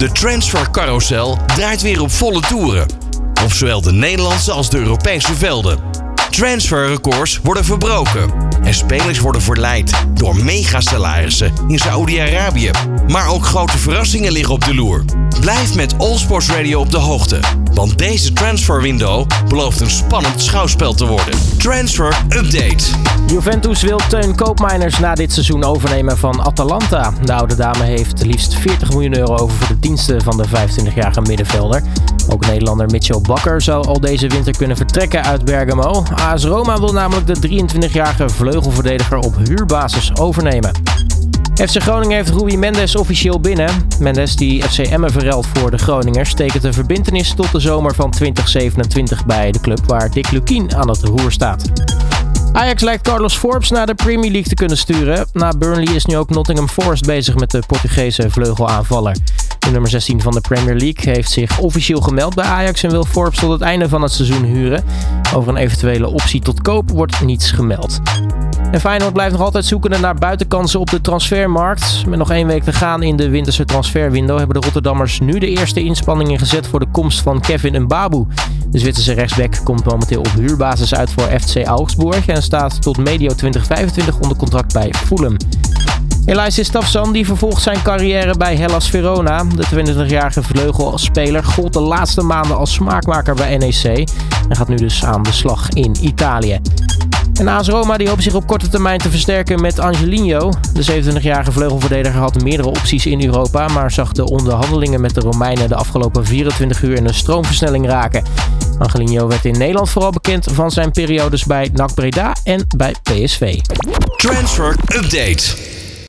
De transfercarousel draait weer op volle toeren. Op zowel de Nederlandse als de Europese velden. Transferrecords worden verbroken. En spelers worden verleid door megasalarissen in Saoedi-Arabië. Maar ook grote verrassingen liggen op de loer. Blijf met All Sports Radio op de hoogte. Want deze transferwindow belooft een spannend schouwspel te worden. Transfer Update. Juventus wil Teun Koopmeiners na dit seizoen overnemen van Atalanta. De oude dame heeft liefst 40 miljoen euro over voor de diensten van de 25-jarige middenvelder. Ook Nederlander Mitchell Bakker zou al deze winter kunnen vertrekken uit Bergamo. AS Roma wil namelijk de 23-jarige vleugelverdediger op huurbasis overnemen. FC Groningen heeft Rui Mendes officieel binnen. Mendes, die FC Emmen verruilt voor de Groningers, tekent een verbintenis tot de zomer van 2027 bij de club waar Dick Lukien aan het roer staat. Ajax lijkt Carlos Forbes naar de Premier League te kunnen sturen. Na Burnley is nu ook Nottingham Forest bezig met de Portugese vleugelaanvaller. De nummer 16 van de Premier League heeft zich officieel gemeld bij Ajax en wil Forbes tot het einde van het seizoen huren. Over een eventuele optie tot koop wordt niets gemeld. En Feyenoord blijft nog altijd zoekende naar buitenkansen op de transfermarkt. Met nog één week te gaan in de winterse transferwindow hebben de Rotterdammers nu de eerste inspanningen gezet voor de komst van Kevin Mbabu. De Zwitserse rechtsback komt momenteel op huurbasis uit voor FC Augsburg en staat tot medio 2025 onder contract bij Fulham. Elias Stafsan die vervolgt zijn carrière bij Hellas Verona. De 22-jarige vleugelspeler gold de laatste maanden als smaakmaker bij NEC en gaat nu dus aan de slag in Italië. En AS Roma die hoopt zich op korte termijn te versterken met Angelino. De 27-jarige vleugelverdediger had meerdere opties in Europa, maar zag de onderhandelingen met de Romeinen de afgelopen 24 uur in een stroomversnelling raken. Angelino werd in Nederland vooral bekend van zijn periodes bij NAC Breda en bij PSV. Transfer Update.